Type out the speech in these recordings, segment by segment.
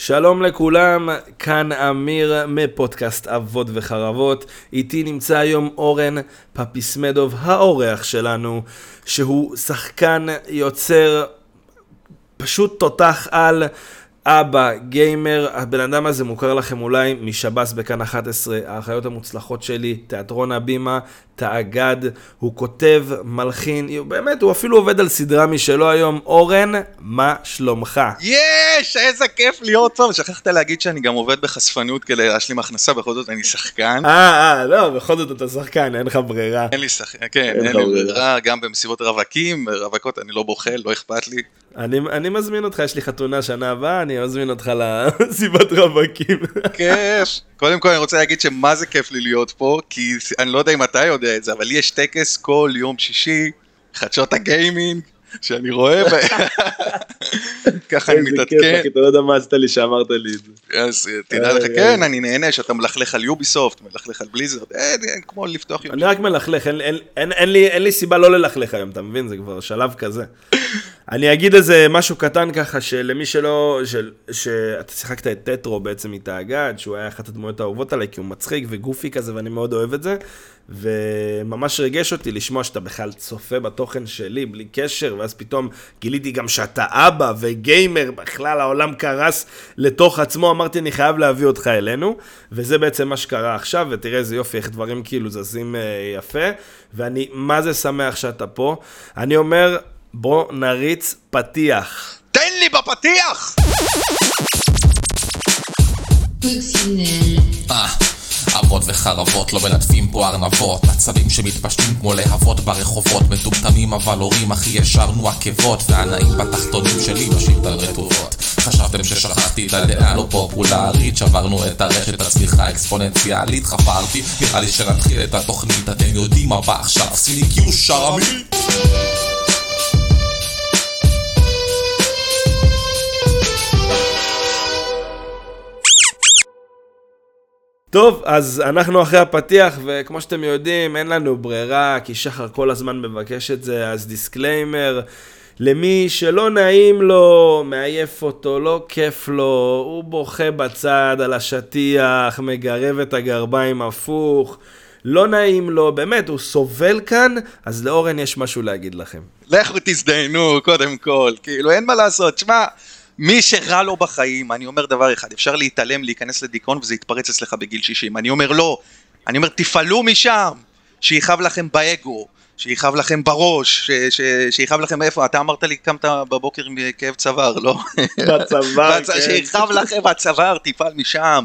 שלום לכולם, כאן אמיר מפודקאסט אבות וחרבות. איתי נמצא היום אורן פפיסמדוב, האורח שלנו, שהוא שחקן, יוצר, פשוט תותח על. אבא, גיימר, הבן אדם הזה מוכר לכם אולי משב"ס בכאן 11, האחיות המוצלחות שלי, תיאטרון הבימה, תאגד, הוא כותב, מלחין, באמת, הוא אפילו עובד על סדרה משלו היום. אורן, מה שלומך? יש! איזה כיף להיות פה! שכחת להגיד שאני גם עובד בחשפנות כדי להשלים הכנסה, בכל זאת אני שחקן. אה, אה, לא, בכל זאת אתה שחקן, אין לך ברירה. אין לי שחקן, כן, אין לי ברירה, גם במסיבות רווקים, רווקות אני לא בוחל, לא אכפת לי. אני, אני מזמין אותך, יש לי חתונה שנה הבאה, אני מזמין אותך לסיבת רווקים. כיף. קודם כל אני רוצה להגיד שמה זה כיף לי להיות פה, כי אני לא יודע אם אתה יודע את זה, אבל לי יש טקס כל יום שישי, חדשות הגיימינג, שאני רואה, ככה אני מתעדכן. איזה כיף, אתה לא יודע מה עשית לי שאמרת לי את זה. אז תדע לך, כן, אני נהנה שאתה מלכלך על יוביסופט, מלכלך על בליזרד, כמו לפתוח יום. אני רק מלכלך, אין לי סיבה לא ללכלך היום, אתה מבין? זה כבר שלב כזה. אני אגיד איזה משהו קטן ככה, שלמי שלא, של, שאתה שיחקת את טטרו בעצם מתאגד, שהוא היה אחת הדמויות האהובות עליי, כי הוא מצחיק וגופי כזה, ואני מאוד אוהב את זה, וממש ריגש אותי לשמוע שאתה בכלל צופה בתוכן שלי, בלי קשר, ואז פתאום גיליתי גם שאתה אבא וגיימר, בכלל העולם קרס לתוך עצמו, אמרתי, אני חייב להביא אותך אלינו, וזה בעצם מה שקרה עכשיו, ותראה איזה יופי, איך דברים כאילו זזים אה, יפה, ואני מה זה שמח שאתה פה. אני אומר, בוא נריץ פתיח. תן לי בפתיח! אה, אבות וחרבות לא מלטפים פה ארנבות. עצבים שמתפשטים כמו להבות ברחובות. מטומטמים אבל הורים הכי ישרנו עקבות. והנאים בתחתונים שלי משאיר את הרטובות חשבתם ששכחתי את הדעה לא פופולרית. שברנו את הרשת הצליחה האקספוננציאלית חפרתי נראה לי שנתחיל את התוכנית. אתם יודעים מה בא עכשיו. סיליקיו שרמי טוב, אז אנחנו אחרי הפתיח, וכמו שאתם יודעים, אין לנו ברירה, כי שחר כל הזמן מבקש את זה, אז disclaimer. למי שלא נעים לו, מעייף אותו, לא כיף לו, הוא בוכה בצד על השטיח, מגרב את הגרביים הפוך, לא נעים לו, באמת, הוא סובל כאן, אז לאורן יש משהו להגיד לכם. לכו תזדיינו, קודם כל, כאילו, אין מה לעשות, שמע... מי שרע לו בחיים, אני אומר דבר אחד, אפשר להתעלם, להיכנס לדיכאון וזה יתפרץ אצלך בגיל 60. אני אומר לא, אני אומר תפעלו משם, שיכאב לכם באגו, שיכאב לכם בראש, שיכאב לכם איפה, אתה אמרת לי קמת בבוקר עם כאב צוואר, לא? בצוואר, כן. שיכאב לכם בצוואר, תפעל משם,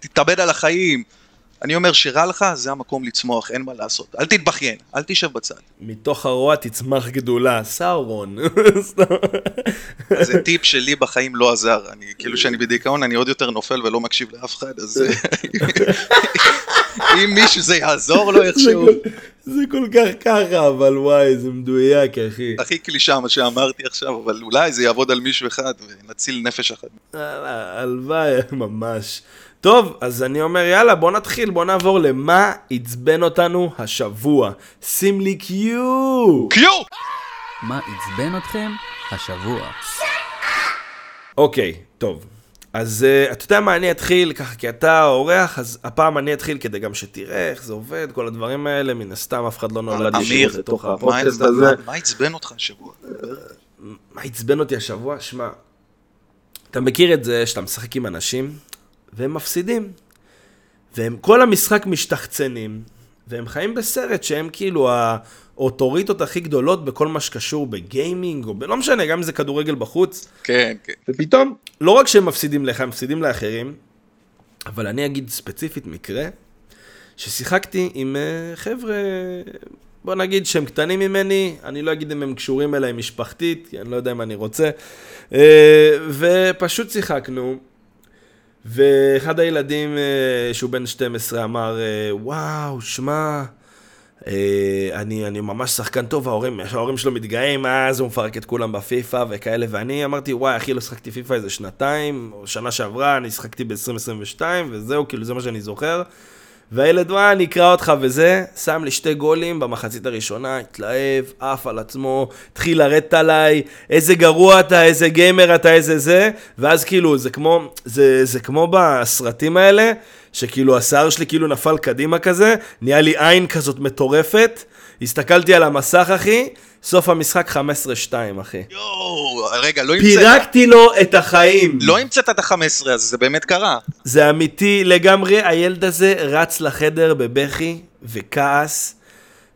תתאבד על החיים. אני אומר שרע לך, זה המקום לצמוח, אין מה לעשות. אל תתבכיין, אל תשב בצד. מתוך הרוע תצמח גדולה, סאורון. זה טיפ שלי בחיים לא עזר. אני, כאילו שאני בדיכאון, אני עוד יותר נופל ולא מקשיב לאף אחד, אז אם מישהו זה יעזור לו איכשהו. זה כל כך ככה, אבל וואי, זה מדויק, אחי. הכי קלישה מה שאמרתי עכשיו, אבל אולי זה יעבוד על מישהו אחד ונציל נפש אחת. הלוואי, ממש. טוב, אז אני אומר, יאללה, בוא נתחיל, בוא נעבור למה עצבן אותנו השבוע. שים לי קיו! קיו! מה עצבן אתכם השבוע? אוקיי, טוב. אז uh, אתה יודע מה, אני אתחיל ככה, כי אתה אורח, אז הפעם אני אתחיל כדי גם שתראה איך זה עובד, כל הדברים האלה, מן הסתם אף אחד לא נולד ישיר לתוך הפודקאסט הזה. מה עצבן אותך השבוע? מה עצבן אותי השבוע? שמע, אתה מכיר את זה שאתה משחק עם אנשים, והם מפסידים. והם כל המשחק משתחצנים, והם חיים בסרט שהם כאילו האוטוריטות הכי גדולות בכל מה שקשור בגיימינג, או ב... לא משנה, גם אם זה כדורגל בחוץ. כן, כן. ופתאום, לא רק שהם מפסידים לך, הם מפסידים לאחרים, אבל אני אגיד ספציפית מקרה, ששיחקתי עם uh, חבר'ה, בוא נגיד שהם קטנים ממני, אני לא אגיד אם הם קשורים אליי משפחתית, כי אני לא יודע אם אני רוצה, uh, ופשוט שיחקנו. ואחד הילדים אה, שהוא בן 12 אמר, אה, וואו, שמע, אה, אני, אני ממש שחקן טוב, ההורים, ההורים שלו מתגאים, אז הוא מפרק את כולם בפיפא וכאלה, ואני אמרתי, וואי, אחי, לא שחקתי פיפא איזה שנתיים, או שנה שעברה, אני שחקתי ב-2022, וזהו, כאילו, זה מה שאני זוכר. והילד, מה, אני אקרא אותך וזה, שם לי שתי גולים במחצית הראשונה, התלהב, עף על עצמו, התחיל לרדת עליי, איזה גרוע אתה, איזה גיימר אתה, איזה זה, ואז כאילו, זה כמו, זה, זה כמו בסרטים האלה, שכאילו השיער שלי כאילו נפל קדימה כזה, נהיה לי עין כזאת מטורפת, הסתכלתי על המסך, אחי, סוף המשחק 15-2, אחי. יואו, רגע, לא המצאת, פירקתי לו את החיים. לא המצאת את ה-15 הזה, זה באמת קרה. זה אמיתי לגמרי, הילד הזה רץ לחדר בבכי וכעס,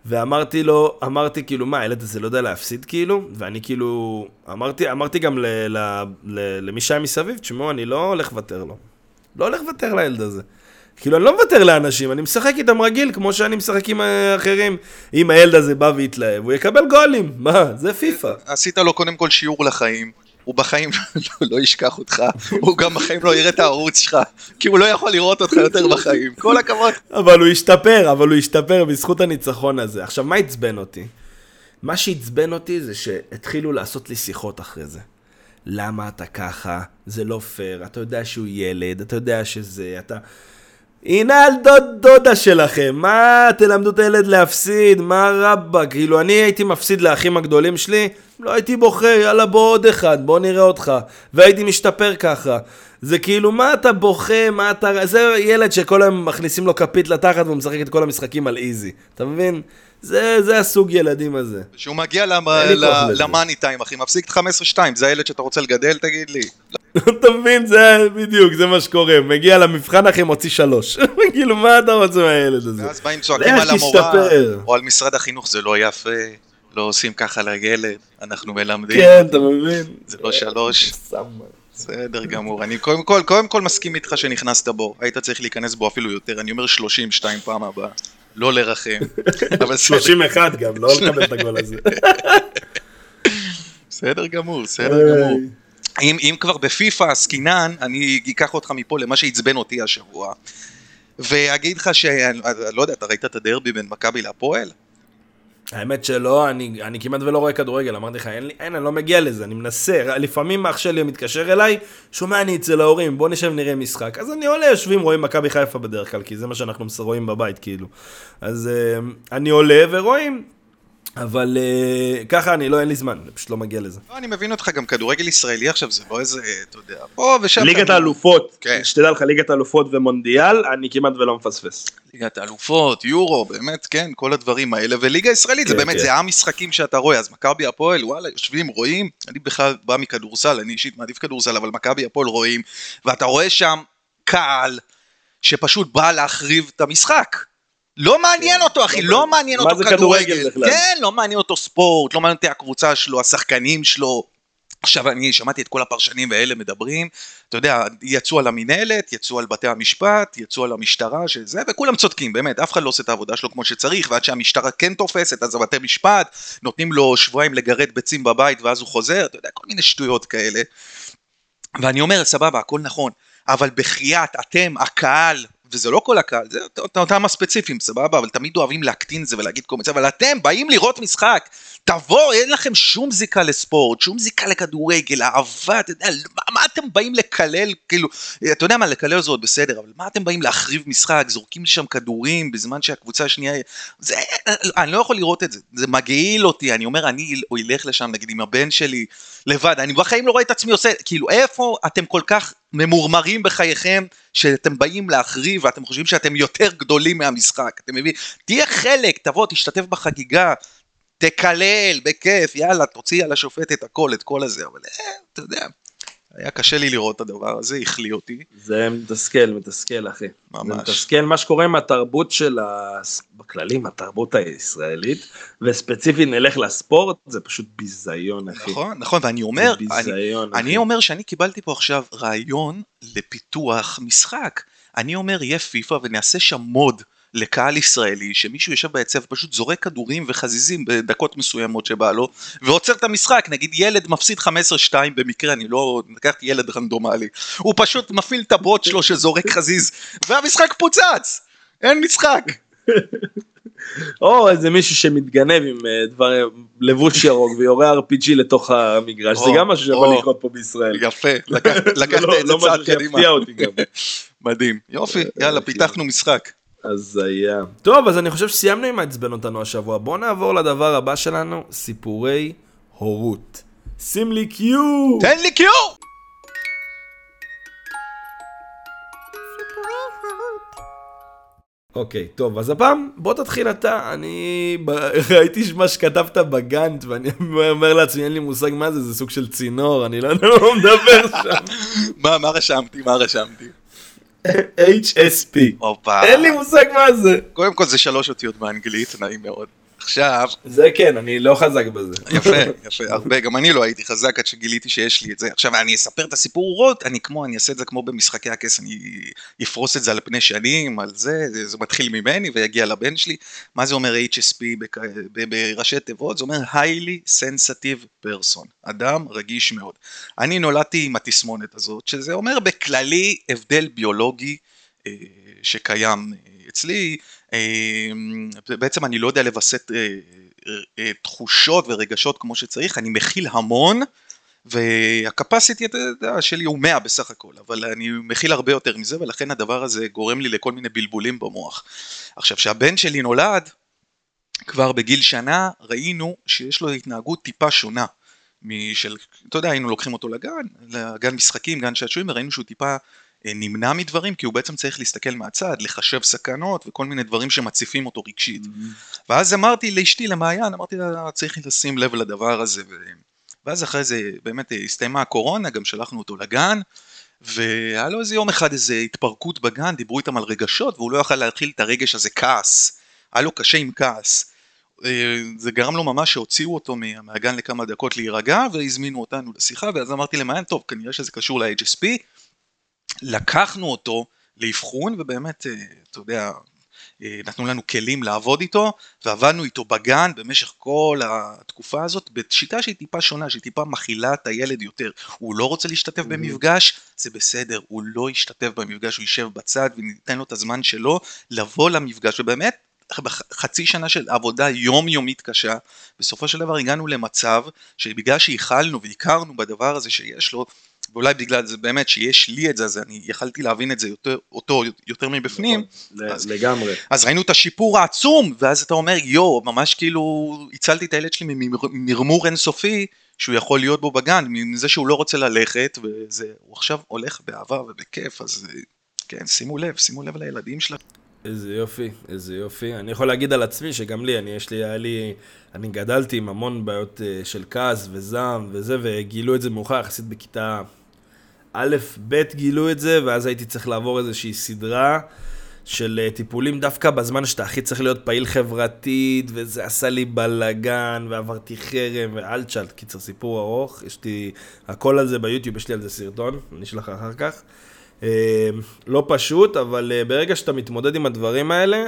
ואמרתי לו, אמרתי כאילו, מה, הילד הזה לא יודע להפסיד כאילו? ואני כאילו, אמרתי, אמרתי גם ל, ל, ל, למי שהיה מסביב, תשמעו, אני לא הולך לוותר לו. לא הולך לוותר לילד הזה. כאילו, אני לא מוותר לאנשים, אני משחק איתם רגיל, כמו שאני משחק עם אה, אחרים. אם הילד הזה בא והתלהב, הוא יקבל גולים. מה, זה פיפא. עשית לו קודם כל שיעור לחיים. הוא בחיים לא, לא ישכח אותך, הוא גם בחיים לא יראה את הערוץ שלך, כי הוא לא יכול לראות אותך יותר בחיים. כל הכבוד. אבל הוא השתפר, אבל הוא השתפר בזכות הניצחון הזה. עכשיו, מה עצבן אותי? מה שעצבן אותי זה שהתחילו לעשות לי שיחות אחרי זה. למה אתה ככה? זה לא פייר, אתה יודע שהוא ילד, אתה יודע שזה, אתה... הנה על דוד דודה שלכם, מה תלמדו את הילד להפסיד, מה רבאק, כאילו אני הייתי מפסיד לאחים הגדולים שלי, לא הייתי בוכה, יאללה בוא עוד אחד, בוא נראה אותך, והייתי משתפר ככה. זה כאילו, מה אתה בוכה, מה אתה... זה ילד שכל היום מכניסים לו כפית לתחת והוא משחק את כל המשחקים על איזי, אתה מבין? זה, זה הסוג ילדים הזה. כשהוא מגיע. למאני טיים, אחי, מפסיק את 15-2, זה הילד שאתה רוצה לגדל, תגיד לי. אתה מבין? זה בדיוק, זה מה שקורה. מגיע למבחן אחי, מוציא שלוש. כאילו, מה אתה רוצה מהילד הזה? ואז באים צועקים על המורה. או על משרד החינוך, זה לא יפה, לא עושים ככה לילד, אנחנו מלמדים, כן, אתה מבין? זה לא שלוש. בסדר גמור, אני קודם כל, קודם כל מסכים איתך שנכנסת בו, היית צריך להיכנס בו אפילו יותר, אני אומר 32 פעם הבאה, לא לרחם, אבל בסדר, 31 גם, לא לקבל את הגול הזה. בסדר גמור, בסדר גמור. אם, אם כבר בפיפא עסקינן, אני אקח אותך מפה למה שעצבן אותי השבוע. ואגיד לך ש... לא יודע, אתה ראית את הדרבי בין מכבי להפועל? האמת שלא, אני, אני כמעט ולא רואה כדורגל, אמרתי לך, אין, אין, אני לא מגיע לזה, אני מנסה, לפעמים אח שלי מתקשר אליי, שומע אני אצל ההורים, בוא נשב נראה משחק. אז אני עולה, יושבים, רואים מכבי חיפה בדרך כלל, כי זה מה שאנחנו רואים בבית, כאילו. אז אה, אני עולה ורואים, אבל אה, ככה אני, לא, אין לי זמן, אני פשוט לא מגיע לזה. לא, אני מבין אותך, גם כדורגל ישראלי עכשיו זה לא איזה, אתה יודע, פה ושם. ליגת האלופות, כן. שתדע לך, ליגת האלופות ומונדיאל, אני כמעט ולא מפספס. ליגת האלופות, יורו, באמת, כן, כל הדברים האלה, וליגה ישראלית, זה כן, באמת, כן. זה המשחקים שאתה רואה, אז מכבי הפועל, וואלה, יושבים, רואים, אני בכלל בא מכדורסל, אני אישית מעדיף כדורסל, אבל מכבי הפועל רואים, ואתה רואה שם קהל שפשוט בא להחריב את המשחק. לא מעניין אותו, אחי, לא מעניין אותו כדורגל? כן, לא מעניין אותו ספורט, לא מעניין אותי הקבוצה שלו, השחקנים שלו. עכשיו אני שמעתי את כל הפרשנים והאלה מדברים, אתה יודע, יצאו על המינהלת, יצאו על בתי המשפט, יצאו על המשטרה, שזה, וכולם צודקים, באמת, אף אחד לא עושה את העבודה שלו כמו שצריך, ועד שהמשטרה כן תופסת, אז הבתי משפט, נותנים לו שבועיים לגרד ביצים בבית, ואז הוא חוזר, אתה יודע, כל מיני שטויות כאלה. ואני אומר, סבבה, הכל נכון, אבל בחייאת, אתם, הקהל, וזה לא כל הקהל, זה אות- אותם הספציפיים, סבבה, אבל תמיד אוהבים להקטין את זה ולהגיד כל מיני, אבל אתם באים לראות משחק, תבואו, אין לכם שום זיקה לספורט, שום זיקה לכדורגל, אהבה, אתה יודע, מה, מה אתם באים לקלל, כאילו, אתה יודע מה, לקלל זה עוד בסדר, אבל מה אתם באים להחריב משחק, זורקים לשם כדורים בזמן שהקבוצה השנייה, זה, אני לא יכול לראות את זה, זה מגעיל אותי, אני אומר, אני אלך לשם, נגיד, עם הבן שלי, לבד, אני בחיים לא רואה את עצמי עושה, כאילו, איפה אתם כל כך ממורמרים בחייכם, שאתם באים להחריב ואתם חושבים שאתם יותר גדולים מהמשחק, אתם מבינים? תהיה חלק, תבוא, תשתתף בחגיגה, תקלל, בכיף, יאללה, תוציא על השופט את הכל, את כל הזה, אבל אה, אתה יודע, היה קשה לי לראות את הדבר הזה, החליא אותי, זה מתסכל, מתסכל, אחי. ממש. זה מתסכל מה שקורה עם התרבות של ה... בכללי, עם התרבות הישראלית, וספציפית נלך לספורט, זה פשוט ביזיון, אחי. נכון, נכון, ואני אומר, זה אני, ביזיון, אחי. אני אומר שאני קיבלתי פה עכשיו רעיון לפיתוח משחק. אני אומר, יהיה פיפא ונעשה שם מוד לקהל ישראלי, שמישהו יושב ביציע ופשוט זורק כדורים וחזיזים בדקות מסוימות שבא לו, ועוצר את המשחק, נגיד ילד מפסיד 15-2 במקרה, אני לא לקחתי ילד רנדומלי, הוא פשוט מפעיל את הבוט שלו שזורק חזיז, והמשחק פוצץ! אין משחק! או איזה מישהו שמתגנב עם אה, דבר, לבוש ירוק ויורה RPG לתוך המגרש, זה גם משהו שיכול. לקרות פה בישראל. יפה, לקחת לקחת לא- את זה לא צעד קדימה. מדהים, יופי, יאללה, אוקיי. פיתחנו משחק. הזיה. טוב, אז אני חושב שסיימנו עם העצבן אותנו השבוע. בואו נעבור לדבר הבא שלנו, סיפורי הורות. שים לי קיו! תן לי קיו! אוקיי, טוב, אז הפעם בוא תתחיל אתה. אני ב- ראיתי מה שכתבת בגאנט, ואני אומר לעצמי, אין לי מושג מה זה, זה סוג של צינור, אני לא יודע מה מדבר שם. מה, מה רשמתי? מה רשמתי? HSP. אין לי מושג מה זה. קודם כל זה שלוש אותיות באנגלית, נעים מאוד. עכשיו, זה כן, אני לא חזק בזה. יפה, יפה, הרבה, גם אני לא הייתי חזק עד שגיליתי שיש לי את זה. עכשיו, אני אספר את הסיפור רוט, אני כמו, אני אעשה את זה כמו במשחקי הכס, אני אפרוס את זה על פני שנים, על זה, זה, זה מתחיל ממני ויגיע לבן שלי. מה זה אומר HSP בכ- בראשי תיבות? זה אומר highly sensitive person, אדם רגיש מאוד. אני נולדתי עם התסמונת הזאת, שזה אומר בכללי הבדל ביולוגי אה, שקיים אה, אצלי, בעצם אני לא יודע לווסת אה, אה, תחושות ורגשות כמו שצריך, אני מכיל המון, והקפסיטי שלי הוא 100 בסך הכל, אבל אני מכיל הרבה יותר מזה, ולכן הדבר הזה גורם לי לכל מיני בלבולים במוח. עכשיו, כשהבן שלי נולד, כבר בגיל שנה ראינו שיש לו התנהגות טיפה שונה משל, אתה יודע, היינו לוקחים אותו לגן, לגן משחקים, גן שעשועים, וראינו שהוא טיפה נמנע מדברים, כי הוא בעצם צריך להסתכל מהצד, לחשב סכנות וכל מיני דברים שמציפים אותו רגשית. ואז אמרתי לאשתי, למעיין, אמרתי לה, צריך לשים לב לדבר הזה. ו... ואז אחרי זה באמת הסתיימה הקורונה, גם שלחנו אותו לגן, והיה לו איזה יום אחד איזה התפרקות בגן, דיברו איתם על רגשות, והוא לא יכל להכיל את הרגש הזה כעס. היה לו קשה עם כעס. אה, זה גרם לו ממש שהוציאו אותו מה- מהגן לכמה דקות להירגע, והזמינו אותנו לשיחה, ואז אמרתי למעיין, טוב, כנראה שזה קשור ל-HSP. לקחנו אותו לאבחון, ובאמת, אה, אתה יודע, אה, נתנו לנו כלים לעבוד איתו, ועבדנו איתו בגן במשך כל התקופה הזאת, בשיטה שהיא טיפה שונה, שהיא טיפה מכילה את הילד יותר. הוא לא רוצה להשתתף במפגש, זה בסדר, הוא לא ישתתף במפגש, הוא יישב בצד וניתן לו את הזמן שלו לבוא למפגש, ובאמת, בחצי שנה של עבודה יומיומית קשה, בסופו של דבר הגענו למצב שבגלל שהכלנו והכרנו בדבר הזה שיש לו, ואולי בגלל זה באמת שיש לי את זה, אז אני יכלתי להבין את זה יותר, אותו יותר מבפנים, ל- אז- לגמרי. אז ראינו את השיפור העצום, ואז אתה אומר, יואו, ממש כאילו הצלתי את הילד שלי ממרמור אינסופי שהוא יכול להיות בו בגן, מזה שהוא לא רוצה ללכת, וזה, הוא עכשיו הולך באהבה ובכיף, אז כן, שימו לב, שימו לב לילדים שלכם. איזה יופי, איזה יופי. אני יכול להגיד על עצמי שגם לי, אני, יש לי, היה לי, אני גדלתי עם המון בעיות אה, של כעס וזעם וזה, וגילו את זה מאוחר, יחסית בכיתה א', ב' גילו את זה, ואז הייתי צריך לעבור איזושהי סדרה של אה, טיפולים דווקא בזמן שאתה הכי צריך להיות פעיל חברתית, וזה עשה לי בלאגן, ועברתי חרם ואלצ'לט, קיצר סיפור ארוך, יש לי הכל על זה ביוטיוב, יש לי על זה סרטון, אני אשלח אחר כך. אה, לא פשוט, אבל אה, ברגע שאתה מתמודד עם הדברים האלה,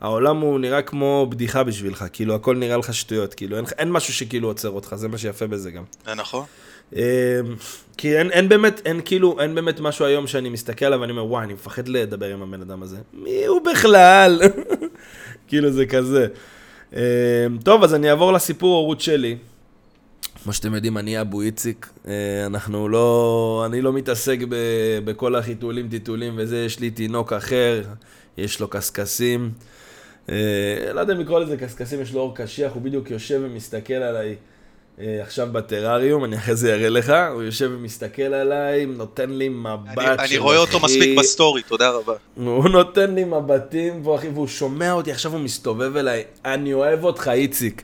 העולם הוא נראה כמו בדיחה בשבילך, כאילו הכל נראה לך שטויות, כאילו אין, אין משהו שכאילו עוצר אותך, זה מה שיפה בזה גם. זה נכון? אה, כי אין, אין באמת, אין כאילו, אין באמת משהו היום שאני מסתכל עליו ואני אומר, וואי, אני מפחד לדבר עם הבן אדם הזה. מי הוא בכלל? כאילו זה כזה. אה, טוב, אז אני אעבור לסיפור הורות שלי. כמו שאתם יודעים, אני אבו איציק. אה, אנחנו לא... אני לא מתעסק ב, בכל החיתולים, טיטולים וזה, יש לי תינוק אחר, יש לו קשקשים. אה, לא יודע אם לקרוא לזה קשקשים, יש לו עור קשיח, הוא בדיוק יושב ומסתכל עליי עכשיו בטרריום, אני אחרי זה אראה לך, הוא יושב ומסתכל עליי, נותן לי מבט אני, אני רואה אותו אחי. מספיק ב story, תודה רבה. הוא נותן לי מבטים פה, אחי, והוא שומע אותי, עכשיו הוא מסתובב אליי, אני אוהב אותך, איציק.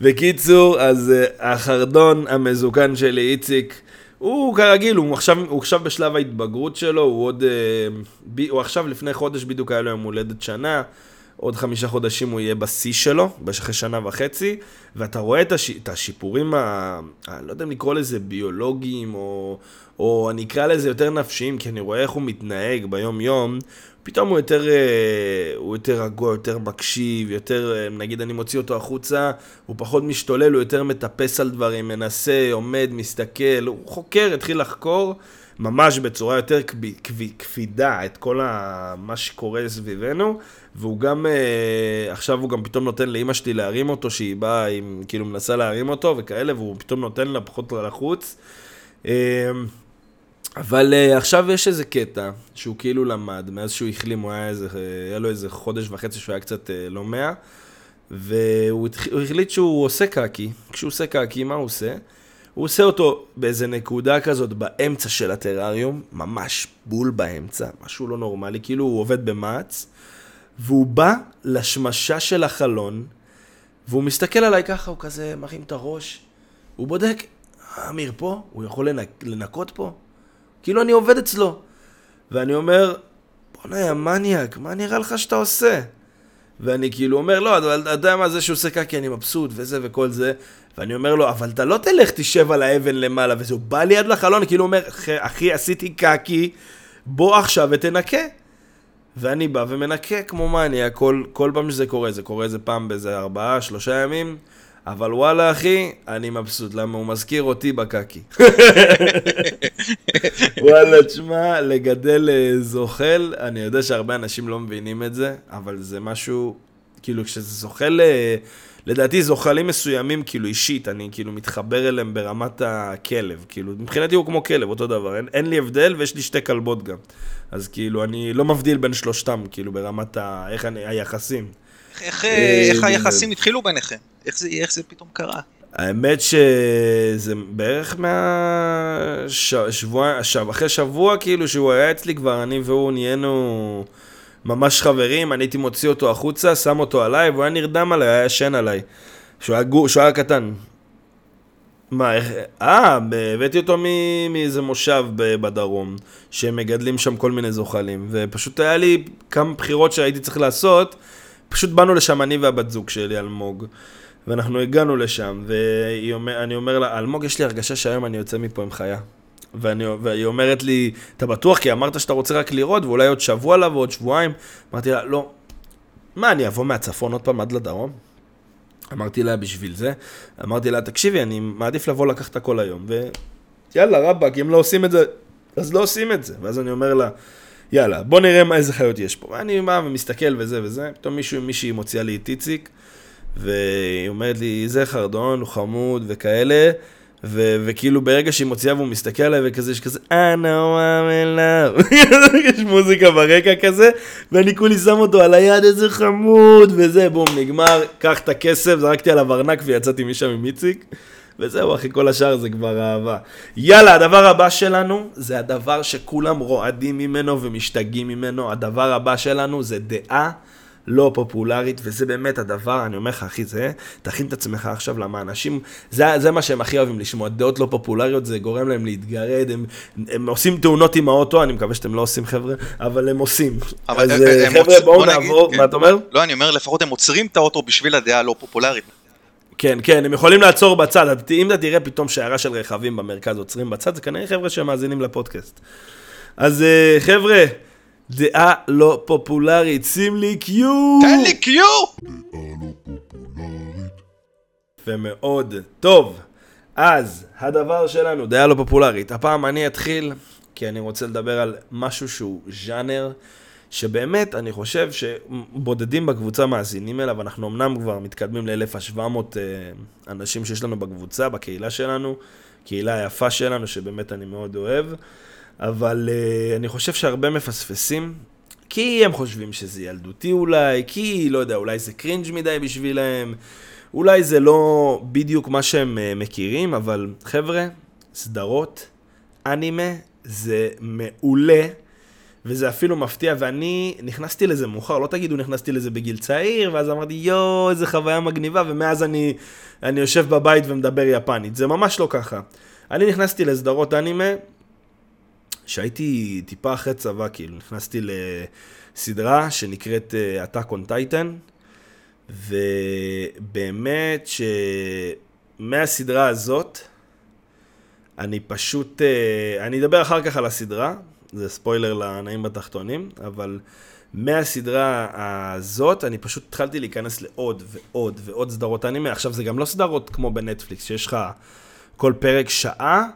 בקיצור, אז uh, החרדון המזוקן שלי, איציק, הוא כרגיל, הוא עכשיו, הוא עכשיו בשלב ההתבגרות שלו, הוא עוד... Uh, ב, הוא עכשיו לפני חודש בדיוק היה לו יום הולדת שנה, עוד חמישה חודשים הוא יהיה בשיא שלו, אחרי שנה וחצי, ואתה רואה את, הש, את השיפורים, ה, ה, לא יודע אם לקרוא לזה ביולוגיים, או, או אני אקרא לזה יותר נפשיים, כי אני רואה איך הוא מתנהג ביום-יום, פתאום הוא יותר, אה, הוא יותר רגוע, יותר מקשיב, יותר, אה, נגיד אני מוציא אותו החוצה, הוא פחות משתולל, הוא יותר מטפס על דברים, מנסה, עומד, מסתכל, הוא חוקר, התחיל לחקור. ממש בצורה יותר קב- קב- קפידה את כל ה... מה שקורה סביבנו, והוא גם, אה, עכשיו הוא גם פתאום נותן לאימא שלי להרים אותו, שהיא באה, היא כאילו מנסה להרים אותו וכאלה, והוא פתאום נותן לה פחות לחוץ. אה, אבל uh, עכשיו יש איזה קטע שהוא כאילו למד, מאז שהוא החלים, הוא היה, איזה, היה לו איזה חודש וחצי שהוא היה קצת uh, לא מאה, והוא החליט שהוא עושה קקי. כשהוא עושה קקי, מה הוא עושה? הוא עושה אותו באיזה נקודה כזאת באמצע של הטרריום, ממש בול באמצע, משהו לא נורמלי, כאילו הוא עובד במעץ, והוא בא לשמשה של החלון, והוא מסתכל עליי ככה, הוא כזה מרים את הראש, הוא בודק, "אה, אמיר פה? הוא יכול לנק, לנקות פה? כאילו אני עובד אצלו. ואני אומר, בוא'נה, יא מניאק, מה נראה לך שאתה עושה? ואני כאילו אומר, לא, אתה יודע מה זה שהוא עושה קקי, אני מבסוט, וזה וכל זה. ואני אומר לו, אבל אתה לא תלך, תשב על האבן למעלה, וזה, בא ליד לחלון, כאילו אומר, "אחי, אחי, עשיתי קקי, בוא עכשיו ותנקה. ואני בא ומנקה כמו מניאק, כל, כל פעם שזה קורה, זה קורה איזה פעם באיזה ארבעה, שלושה ימים, אבל וואלה אחי, אני מבסוט, למה הוא מזכיר אותי בקקי. וואלה, תשמע, לגדל אה, זוחל, אני יודע שהרבה אנשים לא מבינים את זה, אבל זה משהו, כאילו, כשזה זוחל, אה, לדעתי זוחלים מסוימים, כאילו אישית, אני כאילו מתחבר אליהם ברמת הכלב, כאילו, מבחינתי הוא כמו כלב, אותו דבר, אין, אין לי הבדל ויש לי שתי כלבות גם. אז כאילו, אני לא מבדיל בין שלושתם, כאילו, ברמת ה... איך אני, היחסים. איך, אה, איך היחסים התחילו ביניכם? איך זה, איך זה פתאום קרה? האמת שזה בערך מהשבוע, שב, אחרי שבוע כאילו שהוא היה אצלי כבר, אני והוא נהיינו ממש חברים, אני הייתי מוציא אותו החוצה, שם אותו עליי, והוא היה נרדם עליי, היה ישן עליי. שהוא היה, גור, שהוא היה קטן. מה, איך... אה, הבאתי אותו מאיזה מושב בדרום, שהם מגדלים שם כל מיני זוחלים, ופשוט היה לי כמה בחירות שהייתי צריך לעשות, פשוט באנו לשם אני והבת זוג שלי, אלמוג, ואנחנו הגענו לשם, ואני אומר לה, אלמוג, יש לי הרגשה שהיום אני יוצא מפה עם חיה. ואני, והיא אומרת לי, אתה בטוח? כי אמרת שאתה רוצה רק לראות, ואולי עוד שבוע לה ועוד שבועיים. אמרתי לה, לא. מה, אני אבוא מהצפון עוד פעם עד לדרום? אמרתי לה, בשביל זה. אמרתי לה, תקשיבי, אני מעדיף לבוא לקחת הכל היום, ויאללה, רבאק, אם לא עושים את זה, אז לא עושים את זה. ואז אני אומר לה, יאללה, בוא נראה מה, איזה חיות יש פה. ואני בא ומסתכל וזה וזה, פתאום מישהו, מישהי מוציאה לי את איציק, והיא אומרת לי, זה חרדון, הוא חמוד וכאלה, ו- וכאילו ברגע שהיא מוציאה והוא מסתכל עליי וכזה, יש כזה, I know I'm in love, יש מוזיקה ברקע כזה, ואני כולי שם אותו על היד, איזה חמוד, וזה, בום, נגמר, קח את הכסף, זרקתי עליו ארנק ויצאתי משם עם איציק. וזהו, אחי, כל השאר זה כבר אהבה. יאללה, הדבר הבא שלנו, זה הדבר שכולם רועדים ממנו ומשתגעים ממנו. הדבר הבא שלנו זה דעה לא פופולרית, וזה באמת הדבר, אני אומר לך, אחי, זה, תכין את עצמך עכשיו, למה אנשים, זה, זה מה שהם הכי אוהבים לשמוע, דעות לא פופולריות, זה גורם להם להתגרד, הם, הם עושים תאונות עם האוטו, אני מקווה שאתם לא עושים, חבר'ה, אבל הם עושים. אבל אז הם- אה, חבר'ה, בואו בוא נעבור, כן. מה אתה אומר? לא, אני אומר, לפחות הם עוצרים את האוטו בשביל הדעה הלא פופולרית. כן, כן, הם יכולים לעצור בצד. אם אתה תראה פתאום שיירה של רכבים במרכז עוצרים בצד, זה כנראה חבר'ה שמאזינים לפודקאסט. אז אה, חבר'ה, דעה לא פופולרית, שים לי קיו! תן לי קיו! ומאוד טוב. אז, הדבר שלנו, דעה לא פופולרית. הפעם אני אתחיל, כי אני רוצה לדבר על משהו שהוא ז'אנר, שבאמת, אני חושב שבודדים בקבוצה מאזינים אליו, אנחנו אמנם כבר מתקדמים ל-1700 אנשים שיש לנו בקבוצה, בקהילה שלנו, קהילה יפה שלנו, שבאמת אני מאוד אוהב, אבל uh, אני חושב שהרבה מפספסים, כי הם חושבים שזה ילדותי אולי, כי, לא יודע, אולי זה קרינג' מדי בשבילם, אולי זה לא בדיוק מה שהם uh, מכירים, אבל חבר'ה, סדרות, אנימה, זה מעולה. וזה אפילו מפתיע, ואני נכנסתי לזה מאוחר, לא תגידו נכנסתי לזה בגיל צעיר, ואז אמרתי, יואו, איזה חוויה מגניבה, ומאז אני, אני יושב בבית ומדבר יפנית. זה ממש לא ככה. אני נכנסתי לסדרות אנימה, שהייתי טיפה אחרי צבא, כאילו, נכנסתי לסדרה שנקראת uh, Attack on Titan, ובאמת שמהסדרה הזאת, אני פשוט, uh, אני אדבר אחר כך על הסדרה, זה ספוילר לנעים בתחתונים, אבל מהסדרה הזאת אני פשוט התחלתי להיכנס לעוד ועוד ועוד סדרות אנימה. עכשיו זה גם לא סדרות כמו בנטפליקס, שיש לך כל פרק שעה,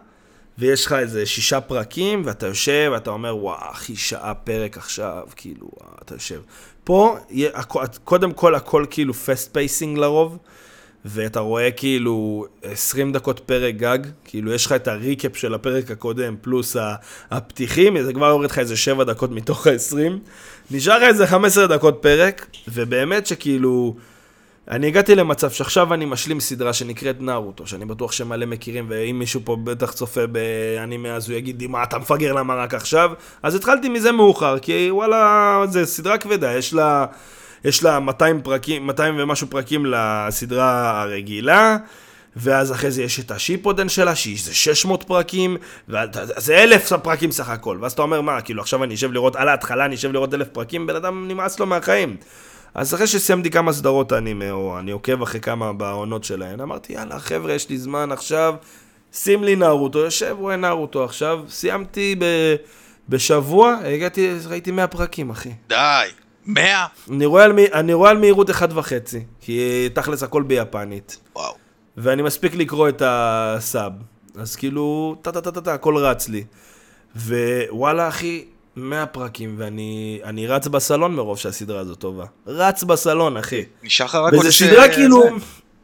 ויש לך איזה שישה פרקים, ואתה יושב ואתה אומר, וואו, אחי, שעה פרק עכשיו, כאילו, וואו, אתה יושב. פה, קודם כל הכל כאילו fast pacing לרוב. ואתה רואה כאילו 20 דקות פרק גג, כאילו יש לך את ה recap של הפרק הקודם, פלוס הפתיחים, זה כבר יורד לך איזה 7 דקות מתוך ה-20. נשאר לך איזה 15 דקות פרק, ובאמת שכאילו... אני הגעתי למצב שעכשיו אני משלים סדרה שנקראת נארוטו, שאני בטוח שמלא מכירים, ואם מישהו פה בטח צופה באנימה אז הוא יגיד לי, מה, אתה מפגר למה רק עכשיו? אז התחלתי מזה מאוחר, כי וואלה, זה סדרה כבדה, יש לה, יש לה 200 פרקים, 200 ומשהו פרקים לסדרה הרגילה. ואז אחרי זה יש את השיפודן שלה, שהיא זה 600 פרקים, וזה אלף פרקים סך הכל. ואז אתה אומר, מה, כאילו עכשיו אני אשב לראות, על ההתחלה אני אשב לראות אלף פרקים, בן אדם נמאס לו מהחיים. אז אחרי שסיימתי כמה סדרות אנימה, או אני עוקב אחרי כמה בעונות שלהן, אמרתי, יאללה, חבר'ה, יש לי זמן עכשיו, שים לי נארוטו, יושב, רואה נארוטו עכשיו, סיימתי ב... בשבוע, הגעתי, ראיתי 100 פרקים, אחי. די, מאה? אני רואה על, אני רואה על מהירות אחד וחצי, כי תכלס הכל ביפנית. וואו. ואני מספיק לקרוא את הסאב. אז כאילו, טה-טה-טה-טה, הכל רץ לי. ווואלה, אחי, 100 פרקים, ואני אני רץ בסלון מרוב שהסדרה הזאת טובה. רץ בסלון, אחי. נשאר לך רק עוד... וזו ש- סדרה זה. כאילו...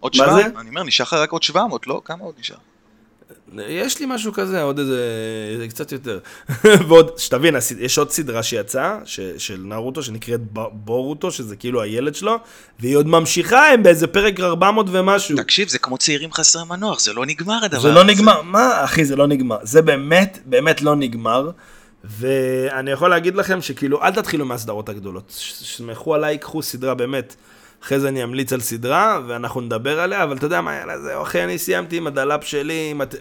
עוד מה 700? זה? אני אומר, נשאר לך רק עוד 700, לא? כמה עוד נשאר? יש לי משהו כזה, עוד איזה, קצת יותר. ועוד, שתבין, יש עוד סדרה שיצאה, ש, של נרוטו, שנקראת בורוטו, שזה כאילו הילד שלו, והיא עוד ממשיכה, הם באיזה פרק 400 ומשהו. תקשיב, זה כמו צעירים חסרי מנוח, זה לא נגמר הדבר זה הזה. לא נגמר, מה אחי זה לא נגמר, זה באמת, באמת לא נגמר, ואני יכול להגיד לכם שכאילו אל תתחילו מהסדרות הגדולות, סמכו עליי, קחו סדרה באמת, אחרי זה אני אמליץ על סדרה ואנחנו נדבר עליה, אבל אתה יודע מה, יאללה זהו אחי, אני סיימתי עם הדלאפ שלי, אם, את,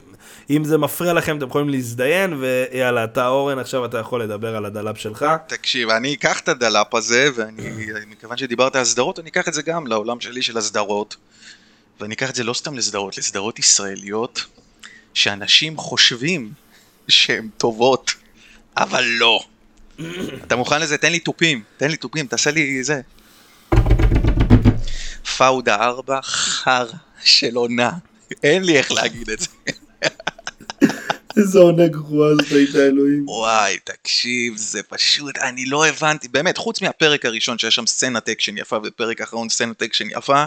אם זה מפריע לכם אתם יכולים להזדיין, ויאללה, אתה אורן עכשיו אתה יכול לדבר על הדלאפ שלך. תקשיב, אני אקח את הדלאפ הזה, ואני, מכיוון שדיברת על סדרות, אני אקח את זה גם לעולם שלי של הסדרות. ואני אקח את זה לא סתם לסדרות, לסדרות ישראליות, שאנשים חושבים שהן טובות, אבל לא. אתה מוכן לזה? תן לי תופים, תן לי תופים, תעשה לי זה. פאודה 4, חרא של עונה. אין לי איך להגיד את זה. איזה עונה גרועה זאת הייתה אלוהים. וואי, תקשיב, זה פשוט, אני לא הבנתי, באמת, חוץ מהפרק הראשון שיש שם סצנת אקשן יפה, ופרק האחרון סצנת אקשן יפה,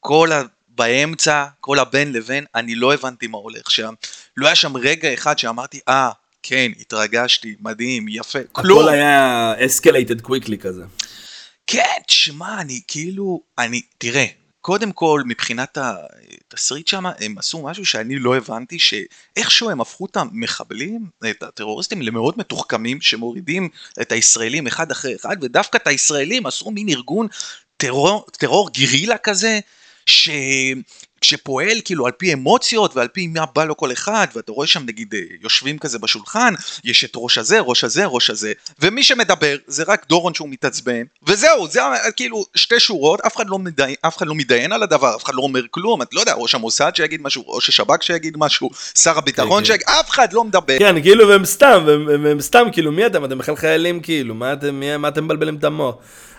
כל ה... באמצע, כל הבין לבין, אני לא הבנתי מה הולך שם. לא היה שם רגע אחד שאמרתי, אה, כן, התרגשתי, מדהים, יפה, כלום. הכל היה escalated quickly כזה. כן, תשמע, אני כאילו, אני, תראה, קודם כל, מבחינת התסריט שם, הם עשו משהו שאני לא הבנתי, שאיכשהו הם הפכו את המחבלים, את הטרוריסטים, למאוד מתוחכמים, שמורידים את הישראלים אחד אחרי אחד, ודווקא את הישראלים עשו מין ארגון טרור, טרור גרילה כזה, ש... שפועל כאילו על פי אמוציות ועל פי מה בא לו כל אחד ואתה רואה שם נגיד אה, יושבים כזה בשולחן יש את ראש הזה ראש הזה ראש הזה ומי שמדבר זה רק דורון שהוא מתעצבן וזהו זה כאילו שתי שורות אף אחד לא מתדיין, אף אחד לא מתדיין על הדבר אף אחד לא אומר כלום אתה לא יודע ראש המוסד שיגיד משהו ראש השב"כ שיגיד משהו שר הביטחון כן. שיגיד אף אחד לא מדבר כן, כאילו, והם סתם, והם, והם סתם, כאילו, מי אתם? אתם בכלל חיילים, כאילו, מה אתם, מי, מה אתם מבלבלים את המוח?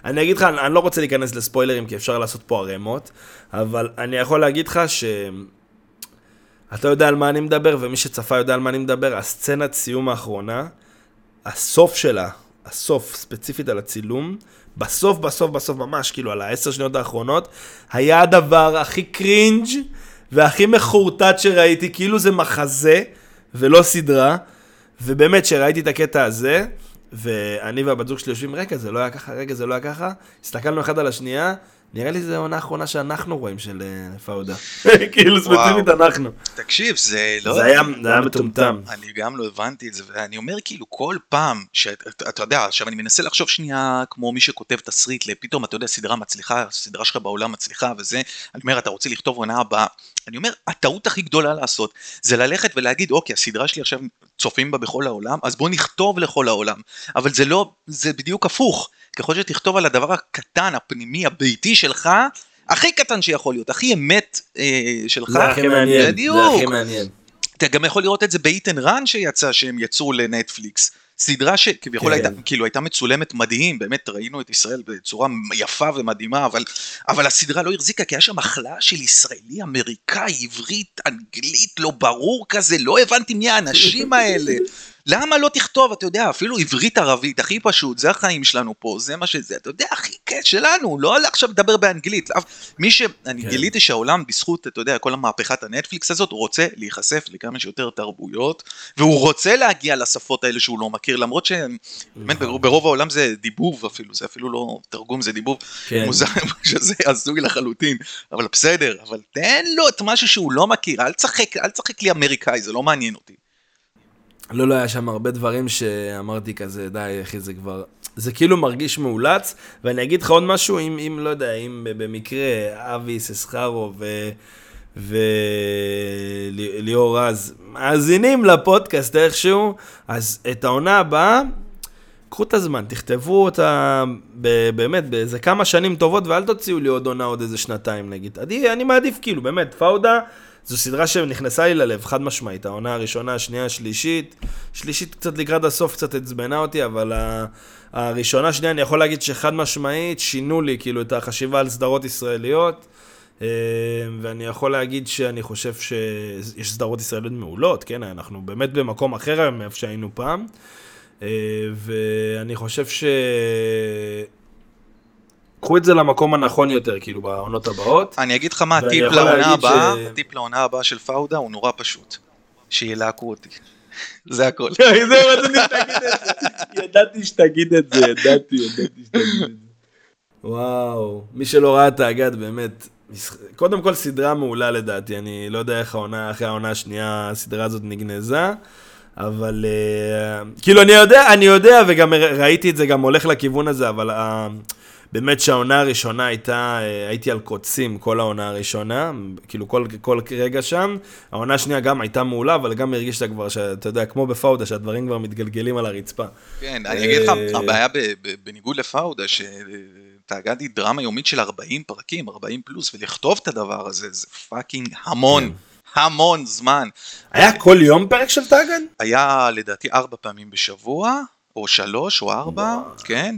אני אגיד לך, אני, אני לא רוצה להיכנס לספוילרים, כי אפשר לעשות פה ערימות, אבל אני יכול להגיד לך ש... אתה יודע על מה אני מדבר, ומי שצפה יודע על מה אני מדבר, הסצנת סיום האחרונה, הסוף שלה, הסוף, ספציפית על הצילום, בסוף, בסוף, בסוף, ממש, כאילו, על העשר שניות האחרונות, היה הדבר הכי קרינג' והכי מחורטט שראיתי, כאילו זה מחזה ולא סדרה, ובאמת, כשראיתי את הקטע הזה, ואני והבת זוג שלי יושבים, רגע, זה לא היה ככה, רגע, זה לא היה ככה, הסתכלנו אחד על השנייה, נראה לי זו העונה האחרונה שאנחנו רואים של אה, פאודה. כאילו, ספציפית אנחנו. תקשיב זה לא זה היה- מטומטם. אני גם לא הבנתי את זה, ואני אומר כאילו כל פעם, שאתה אתה יודע, עכשיו אני מנסה לחשוב שנייה כמו מי שכותב תסריט, פתאום אתה יודע, סדרה מצליחה, סדרה שלך בעולם מצליחה וזה, אני אומר, אתה רוצה לכתוב עונה הבאה, אני אומר, הטעות הכי גדולה לעשות, זה ללכת ולהגיד, אוקיי, הסדרה שלי עכשיו צופים בה בכל העולם, אז בוא נכתוב לכל העולם, אבל זה לא, זה בדיוק הפוך, ככל שתכתוב על הדבר הקטן, הפנימי, הביתי שלך, הכי קטן שיכול להיות, הכי אמת אה, שלך, זה הכי מעניין, בדיוק. זה הכי מעניין. אתה גם יכול לראות את זה באיתן רן שיצא שהם יצאו לנטפליקס. סדרה שכביכול כן. הייתה, כאילו הייתה מצולמת מדהים, באמת ראינו את ישראל בצורה יפה ומדהימה, אבל, אבל הסדרה לא החזיקה, כי היה שם החלאה של ישראלי, אמריקאי, עברית, אנגלית, לא ברור כזה, לא הבנתי מי האנשים האלה. למה לא תכתוב, אתה יודע, אפילו עברית ערבית, הכי פשוט, זה החיים שלנו פה, זה מה שזה, אתה יודע, הכי כיף שלנו, לא עכשיו לדבר באנגלית. מי ש... אני כן. גיליתי שהעולם, בזכות, אתה יודע, כל המהפכת הנטפליקס הזאת, הוא רוצה להיחשף לכמה שיותר תרבויות, והוא רוצה להגיע לשפות האלה שהוא לא מכיר, למרות שבאמת נכון. ברוב העולם זה דיבוב אפילו, זה אפילו לא תרגום, זה דיבוב כן. מוזר, שזה הזוי לחלוטין, אבל בסדר, אבל תן לו את משהו שהוא לא מכיר, אל תשחק, אל תשחק לי אמריקאי, זה לא מעניין אותי. לא, לא, היה שם הרבה דברים שאמרתי כזה, די, אחי, זה כבר... זה כאילו מרגיש מאולץ, ואני אגיד לך עוד משהו, אם, אם לא יודע, אם במקרה אבי ססחרו ו... וליאור רז מאזינים לפודקאסט איכשהו, אז את העונה הבאה, קחו את הזמן, תכתבו אותה ב- באמת באיזה כמה שנים טובות, ואל תוציאו לי עוד עונה עוד איזה שנתיים נגיד. אני, אני מעדיף כאילו, באמת, פאודה זו סדרה שנכנסה לי ללב, חד משמעית. העונה הראשונה, השנייה, השלישית. שלישית קצת לקראת הסוף קצת עצבנה אותי, אבל הראשונה, שנייה, אני יכול להגיד שחד משמעית שינו לי כאילו את החשיבה על סדרות ישראליות. אה, ואני יכול להגיד שאני חושב שיש סדרות ישראליות מעולות, כן? אנחנו באמת במקום אחר היום מאיפה שהיינו פעם. אה, ואני חושב ש... קחו את זה למקום הנכון יותר, כאילו, בעונות הבאות. אני אגיד לך מה הטיפ לעונה הבאה, הטיפ לעונה הבאה של פאודה הוא נורא פשוט, שילהקו אותי. זה הכל. זהו, רציתי שתגיד את זה. ידעתי שתגיד את זה, ידעתי, ידעתי שתגיד את זה. וואו, מי שלא ראה את האגד, באמת, קודם כל סדרה מעולה לדעתי, אני לא יודע איך העונה, אחרי העונה השנייה הסדרה הזאת נגנזה, אבל uh, כאילו אני יודע, אני יודע, וגם ראיתי את זה, גם הולך לכיוון הזה, אבל uh, באמת שהעונה הראשונה הייתה, אה, הייתי על קוצים כל העונה הראשונה, כאילו כל, כל רגע שם, העונה השנייה גם הייתה מעולה, אבל גם הרגישת כבר, שאתה יודע, כמו בפאודה, שהדברים כבר מתגלגלים על הרצפה. כן, אני אגיד לך, אה, הבעיה בניגוד לפאודה, שתאגד היא דרמה יומית של 40 פרקים, 40 פלוס, ולכתוב את הדבר הזה, זה fucking המון, כן. המון זמן. היה כל יום פרק של תאגד? היה לדעתי ארבע פעמים בשבוע, או שלוש או ארבע, כן,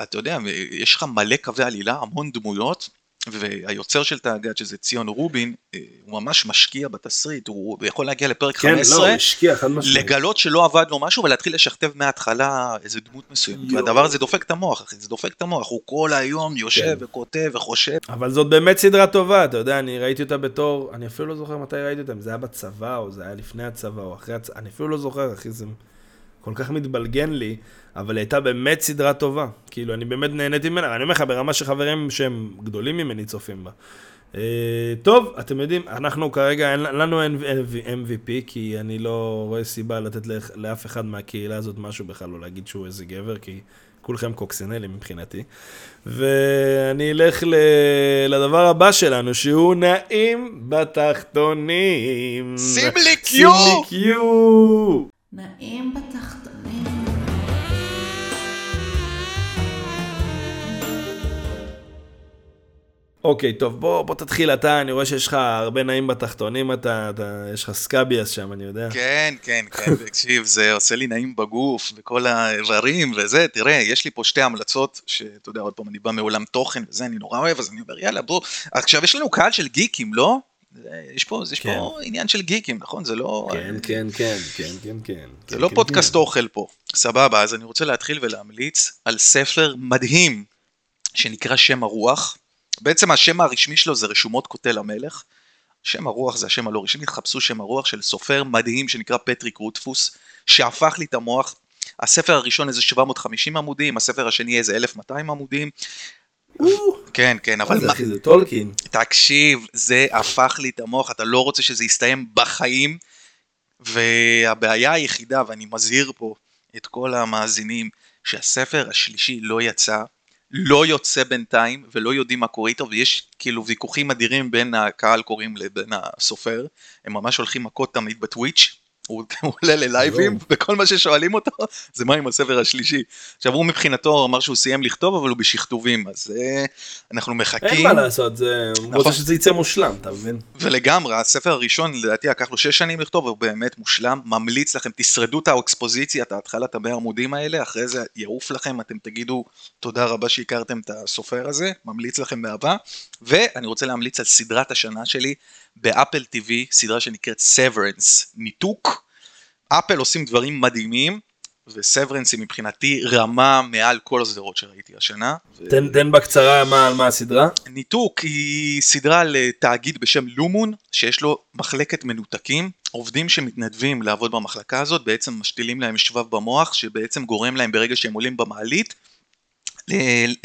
ואתה יודע, יש לך מלא קווי עלילה, המון דמויות, והיוצר של תאגד, שזה ציון רובין, אה, הוא ממש משקיע בתסריט, הוא יכול להגיע לפרק כן, לא, 15, הוא השקיע. לגלות שלא עבד לו משהו ולהתחיל לשכתב מההתחלה איזה דמות מסוימת. יואו. והדבר הזה דופק את המוח, אחי, זה דופק את המוח, הוא כל היום יושב כן. וכותב וחושב. אבל זאת באמת סדרה טובה, אתה יודע, אני ראיתי אותה בתור, אני אפילו לא זוכר מתי ראיתי אותה, אם זה היה בצבא, או זה היה לפני הצבא, או אחרי הצבא, אני אפילו לא זוכר, אחי, זה כל כך מתבלגן לי, אבל היא הייתה באמת סדרה טובה. כאילו, אני באמת נהניתי ממנה, אני אומר לך, ברמה שחברים שהם גדולים ממני צופים בה. אה, טוב, אתם יודעים, אנחנו כרגע, אין לנו MVP, כי אני לא רואה סיבה לתת לאח- לאף אחד מהקהילה הזאת משהו בכלל, לא להגיד שהוא איזה גבר, כי כולכם קוקסינלים מבחינתי. ואני אלך ל... לדבר הבא שלנו, שהוא נעים בתחתונים. שים לי שים לי קיו! נעים בתחתונים. אוקיי, טוב, בוא, בוא תתחיל אתה, אני רואה שיש לך הרבה נעים בתחתונים, אתה, אתה, יש לך סקאביאס שם, אני יודע. כן, כן, כן, תקשיב, זה עושה לי נעים בגוף, וכל האיברים וזה, תראה, יש לי פה שתי המלצות, שאתה יודע, עוד פעם, אני בא מעולם תוכן וזה, אני נורא אוהב, אז אני אומר, יאללה, בוא, עכשיו יש לנו קהל של גיקים, לא? זה- יש פה, יש פה עניין של גיקים, נכון? זה לא... כן, כן, כן, כן, כן, כן. זה כן, לא כן, פודקאסט כן. אוכל פה. סבבה, אז אני רוצה להתחיל ולהמליץ על ספר מדהים שנקרא שם הרוח. בעצם השם הרשמי שלו זה רשומות כותל המלך. שם הרוח זה השם הלא רשמי, תחפשו שם הרוח של סופר מדהים שנקרא פטריק רוטפוס, שהפך לי את המוח. הספר הראשון איזה 750 עמודים, הספר השני איזה 1200 עמודים. כן, כן, אבל מה זה, אחי, זה טולקין. תקשיב, זה הפך לי את המוח, אתה לא רוצה שזה יסתיים בחיים, והבעיה היחידה, ואני מזהיר פה את כל המאזינים, שהספר השלישי לא יצא, לא יוצא בינתיים, ולא יודעים מה קורה איתו, ויש כאילו ויכוחים אדירים בין הקהל קוראים לבין הסופר, הם ממש הולכים מכות תמיד בטוויץ', הוא הוא עולה ללייבים. וכל מה ששואלים אותו, זה מה עם הספר השלישי. עכשיו הוא מבחינתו אמר שהוא סיים לכתוב, אבל הוא בשכתובים, אז אה, אנחנו מחכים. אין מה לעשות, זה... הוא נכון. רוצה שזה יצא מושלם, אתה מבין? ולגמרי, הספר הראשון לדעתי לקח לו שש שנים לכתוב, והוא באמת מושלם, ממליץ לכם, תשרדו את האקספוזיציה, את ההתחלת המאה עמודים האלה, אחרי זה יעוף לכם, אתם תגידו תודה רבה שהכרתם את הסופר הזה, ממליץ לכם באהבה, ואני רוצה להמליץ על סדרת השנה שלי באפל TV, סדרה שנקראת Severance, ניתוק, אפל עושים דברים מדהימים, וסברנס היא מבחינתי רמה מעל כל הסדרות שראיתי השנה. ו- תן, תן בקצרה מה, מה הסדרה. ניתוק היא סדרה על אה, תאגיד בשם לומון, שיש לו מחלקת מנותקים. עובדים שמתנדבים לעבוד במחלקה הזאת בעצם משתילים להם שבב במוח שבעצם גורם להם ברגע שהם עולים במעלית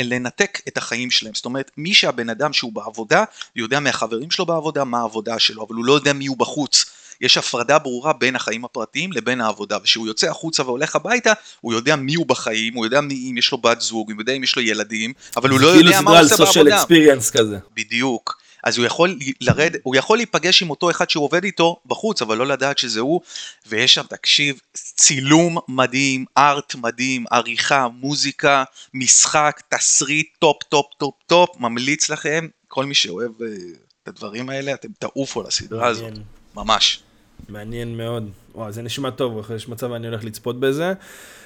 לנתק את החיים שלהם. זאת אומרת, מי שהבן אדם שהוא בעבודה, יודע מהחברים שלו בעבודה מה העבודה שלו, אבל הוא לא יודע מי הוא בחוץ. יש הפרדה ברורה בין החיים הפרטיים לבין העבודה, וכשהוא יוצא החוצה והולך הביתה, הוא יודע מי הוא בחיים, הוא יודע מי, אם יש לו בת זוג, הוא יודע אם יש לו ילדים, אבל הוא לא כאילו יודע מה סדרה הוא על עושה סושיאל בעבודה. אקספיריאנס כזה. בדיוק. אז הוא יכול לרד, הוא יכול להיפגש עם אותו אחד שהוא עובד איתו בחוץ, אבל לא לדעת שזה הוא, ויש שם, תקשיב, צילום מדהים, ארט מדהים, עריכה, מוזיקה, משחק, תסריט, top, top, top, top, ממליץ לכם, כל מי שאוהב אה, את הדברים האלה, אתם תעופו לסדרה הזאת. ממש. מעניין מאוד. וואו, זה נשמע טוב, יש מצב אני הולך לצפות בזה.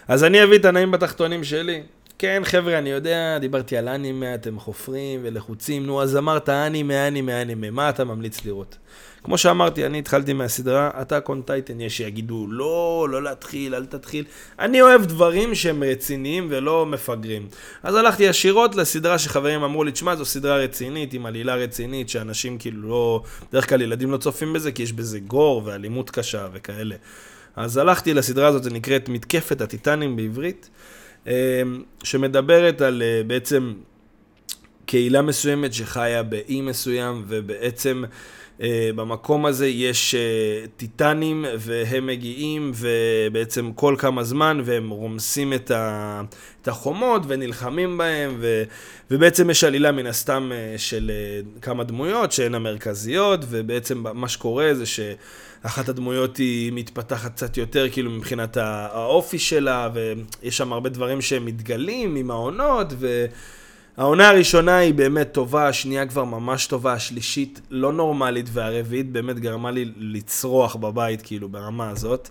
אז אני אביא את הנעים בתחתונים שלי. כן, חבר'ה, אני יודע, דיברתי על אנימה, אתם חופרים ולחוצים, נו, אז אמרת אנימה, אנימה, אנימה, מה אתה ממליץ לראות? כמו שאמרתי, אני התחלתי מהסדרה, Attack on Titan, יש שיגידו, לא, לא להתחיל, אל תתחיל. אני אוהב דברים שהם רציניים ולא מפגרים. אז הלכתי ישירות לסדרה שחברים אמרו לי, תשמע, זו סדרה רצינית, עם עלילה רצינית, שאנשים כאילו לא... בדרך כלל ילדים לא צופים בזה, כי יש בזה גור ואלימות קשה וכאלה. אז הלכתי לסדרה הזאת, זה נקראת מתקפת הטיטנים בעברית, שמדברת על אה, בעצם קהילה מסוימת שחיה באי מסוים, ובעצם במקום הזה יש אה, טיטנים, והם מגיעים, ובעצם כל כמה זמן, והם רומסים את, ה, את החומות, ונלחמים בהם, ו, ובעצם יש עלילה מן הסתם אה, של אה, כמה דמויות, שהן המרכזיות, ובעצם מה שקורה זה שאחת הדמויות היא מתפתחת קצת יותר, כאילו מבחינת האופי שלה, ויש שם הרבה דברים שהם מתגלים עם העונות, ו... העונה הראשונה היא באמת טובה, השנייה כבר ממש טובה, השלישית לא נורמלית, והרביעית באמת גרמה לי לצרוח בבית, כאילו, ברמה הזאת.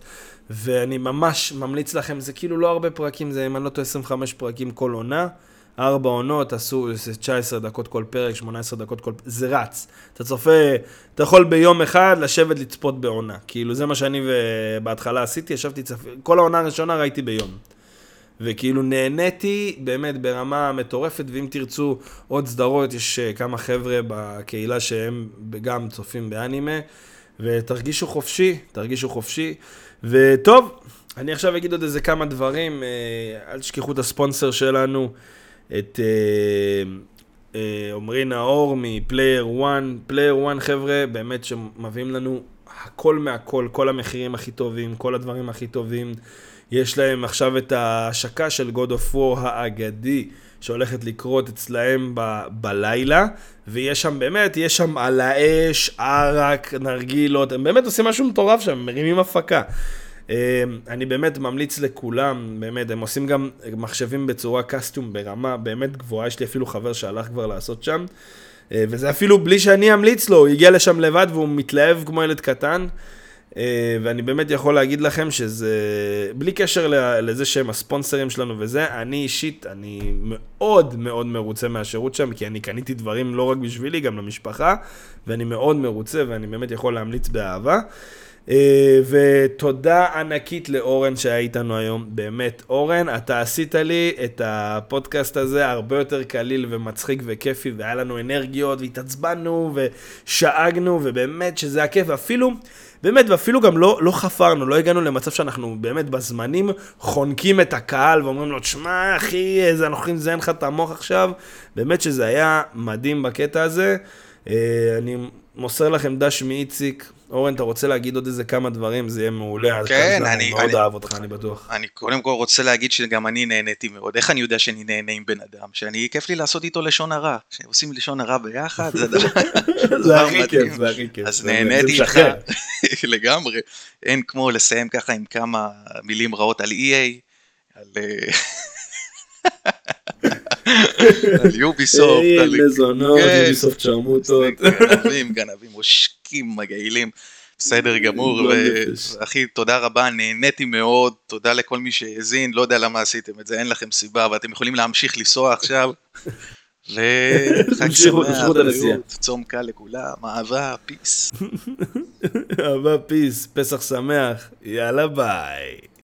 ואני ממש ממליץ לכם, זה כאילו לא הרבה פרקים, זה אם אני לא טועה 25 פרקים כל עונה. ארבע עונות, עשו זה 19 דקות כל פרק, 18 דקות כל פרק, זה רץ. אתה צופה, אתה יכול ביום אחד לשבת לצפות בעונה. כאילו, זה מה שאני ו- בהתחלה עשיתי, ישבתי, צפ... כל העונה הראשונה ראיתי ביום. וכאילו נהניתי באמת ברמה מטורפת, ואם תרצו עוד סדרות, יש אה, כמה חבר'ה בקהילה שהם גם צופים באנימה, ותרגישו חופשי, תרגישו חופשי. וטוב, אני עכשיו אגיד עוד איזה כמה דברים, אה, אל תשכחו את הספונסר שלנו, את אה, אה, עמרי נאור מ Player 1, Player 1 חבר'ה, באמת שמביאים לנו הכל מהכל, כל המחירים הכי טובים, כל הדברים הכי טובים. יש להם עכשיו את ההשקה של God of War האגדי, שהולכת לקרות אצלהם ב- בלילה, ויש שם באמת, יש שם על האש, ערק, נרגילות, הם באמת עושים משהו מטורף שם, מרימים הפקה. אה, אני באמת ממליץ לכולם, באמת, הם עושים גם מחשבים בצורה קסטום ברמה באמת גבוהה, יש לי אפילו חבר שהלך כבר לעשות שם, אה, וזה אפילו בלי שאני אמליץ לו, הוא הגיע לשם לבד והוא מתלהב כמו ילד קטן. אה, ואני באמת יכול להגיד לכם שזה, בלי קשר לזה שהם הספונסרים שלנו וזה, אני אישית, אני מאוד מאוד מרוצה מהשירות שם, כי אני קניתי דברים לא רק בשבילי, גם למשפחה, ואני מאוד מרוצה, ואני באמת יכול להמליץ באהבה. אה, ותודה ענקית לאורן שהיה איתנו היום, באמת, אורן, אתה עשית לי את הפודקאסט הזה הרבה יותר קליל ומצחיק וכיפי, והיה לנו אנרגיות, והתעצבנו, ושאגנו, ובאמת שזה היה כיף, ואפילו, באמת, ואפילו גם לא, לא חפרנו, לא הגענו למצב שאנחנו באמת בזמנים חונקים את הקהל ואומרים לו, תשמע, אחי, איזה אנחנו לזיין לך את המוח עכשיו, באמת שזה היה מדהים בקטע הזה. אה, אני מוסר לכם דש מאיציק. אורן, אתה רוצה להגיד עוד איזה כמה דברים, זה יהיה מעולה. כן, כמובן, אני- מאוד אני- אהב אותך, אני בטוח. אני קודם כל רוצה להגיד שגם אני נהניתי מאוד. איך אני יודע שאני נהנה עם בן אדם? שאני, כיף לי לעשות איתו לשון הרע. שעושים לשון הרע ביחד, זה דבר זה דבר הכי מדהים. כיף, זה הכי כיף. אז זה- זה נהניתי איתך. לגמרי. אין כמו לסיים ככה עם כמה מילים רעות על EA, על... אה, על יוביסופט, היי, על... מזונות, כן. יוביסופט שרמוטות. גנבים, גנבים, עושקים, מגעילים. בסדר גמור, גועל ו- נפש. אחי, תודה רבה, נהניתי מאוד, תודה לכל מי שהאזין, לא יודע למה עשיתם את זה, אין לכם סיבה, ואתם יכולים להמשיך לנסוע עכשיו, וחג שמח. בריאות, צום קל לכולם, אהבה, פיס. אהבה פיס, פסח שמח, יאללה ביי.